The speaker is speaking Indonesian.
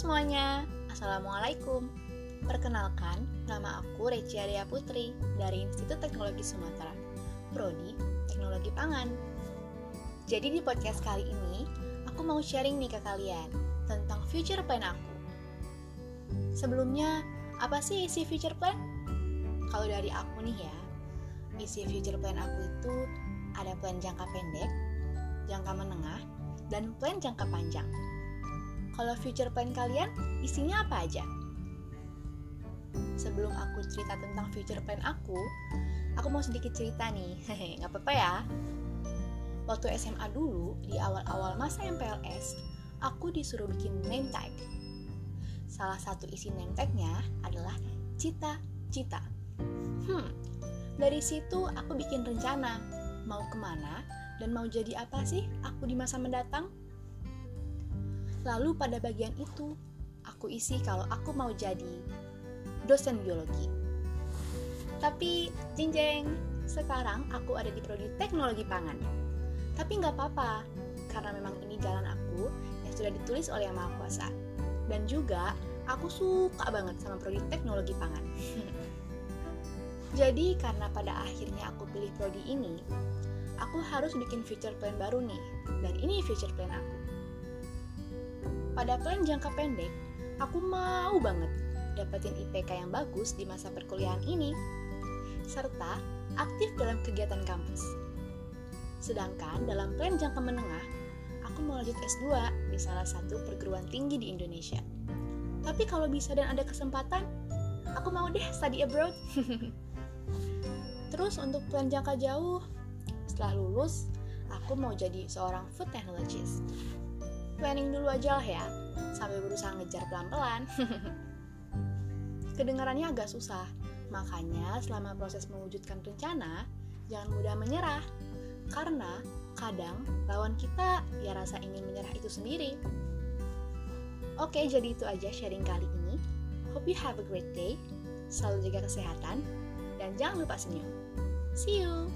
semuanya, Assalamualaikum. Perkenalkan, nama aku Recia Dea Putri dari Institut Teknologi Sumatera. Prodi Teknologi Pangan. Jadi di podcast kali ini, aku mau sharing nih ke kalian tentang future plan aku. Sebelumnya, apa sih isi future plan? Kalau dari aku nih ya, isi future plan aku itu ada plan jangka pendek, jangka menengah, dan plan jangka panjang. Kalau future plan kalian, isinya apa aja? Sebelum aku cerita tentang future plan aku, aku mau sedikit cerita nih. Hehe, nggak apa-apa ya. Waktu SMA dulu, di awal-awal masa MPLS, aku disuruh bikin name tag. Salah satu isi name tagnya adalah cita-cita. Hmm, dari situ aku bikin rencana mau ke mana dan mau jadi apa sih aku di masa mendatang. Lalu pada bagian itu, aku isi kalau aku mau jadi dosen biologi. Tapi, jeng jeng, sekarang aku ada di prodi teknologi pangan. Tapi nggak apa-apa, karena memang ini jalan aku yang sudah ditulis oleh Yang Maha Kuasa. Dan juga, aku suka banget sama prodi teknologi pangan. Jadi, karena pada akhirnya aku pilih prodi ini, aku harus bikin future plan baru nih. Dan ini future plan aku. Pada plan jangka pendek, aku mau banget dapetin IPK yang bagus di masa perkuliahan ini, serta aktif dalam kegiatan kampus. Sedangkan dalam plan jangka menengah, aku mau lanjut S2 di salah satu perguruan tinggi di Indonesia. Tapi kalau bisa dan ada kesempatan, aku mau deh study abroad. Terus untuk plan jangka jauh, setelah lulus, aku mau jadi seorang food technologist planning dulu aja lah ya, sambil berusaha ngejar pelan-pelan. Kedengarannya agak susah, makanya selama proses mewujudkan rencana, jangan mudah menyerah. Karena kadang lawan kita ya rasa ingin menyerah itu sendiri. Oke, jadi itu aja sharing kali ini. Hope you have a great day. Selalu jaga kesehatan dan jangan lupa senyum. See you.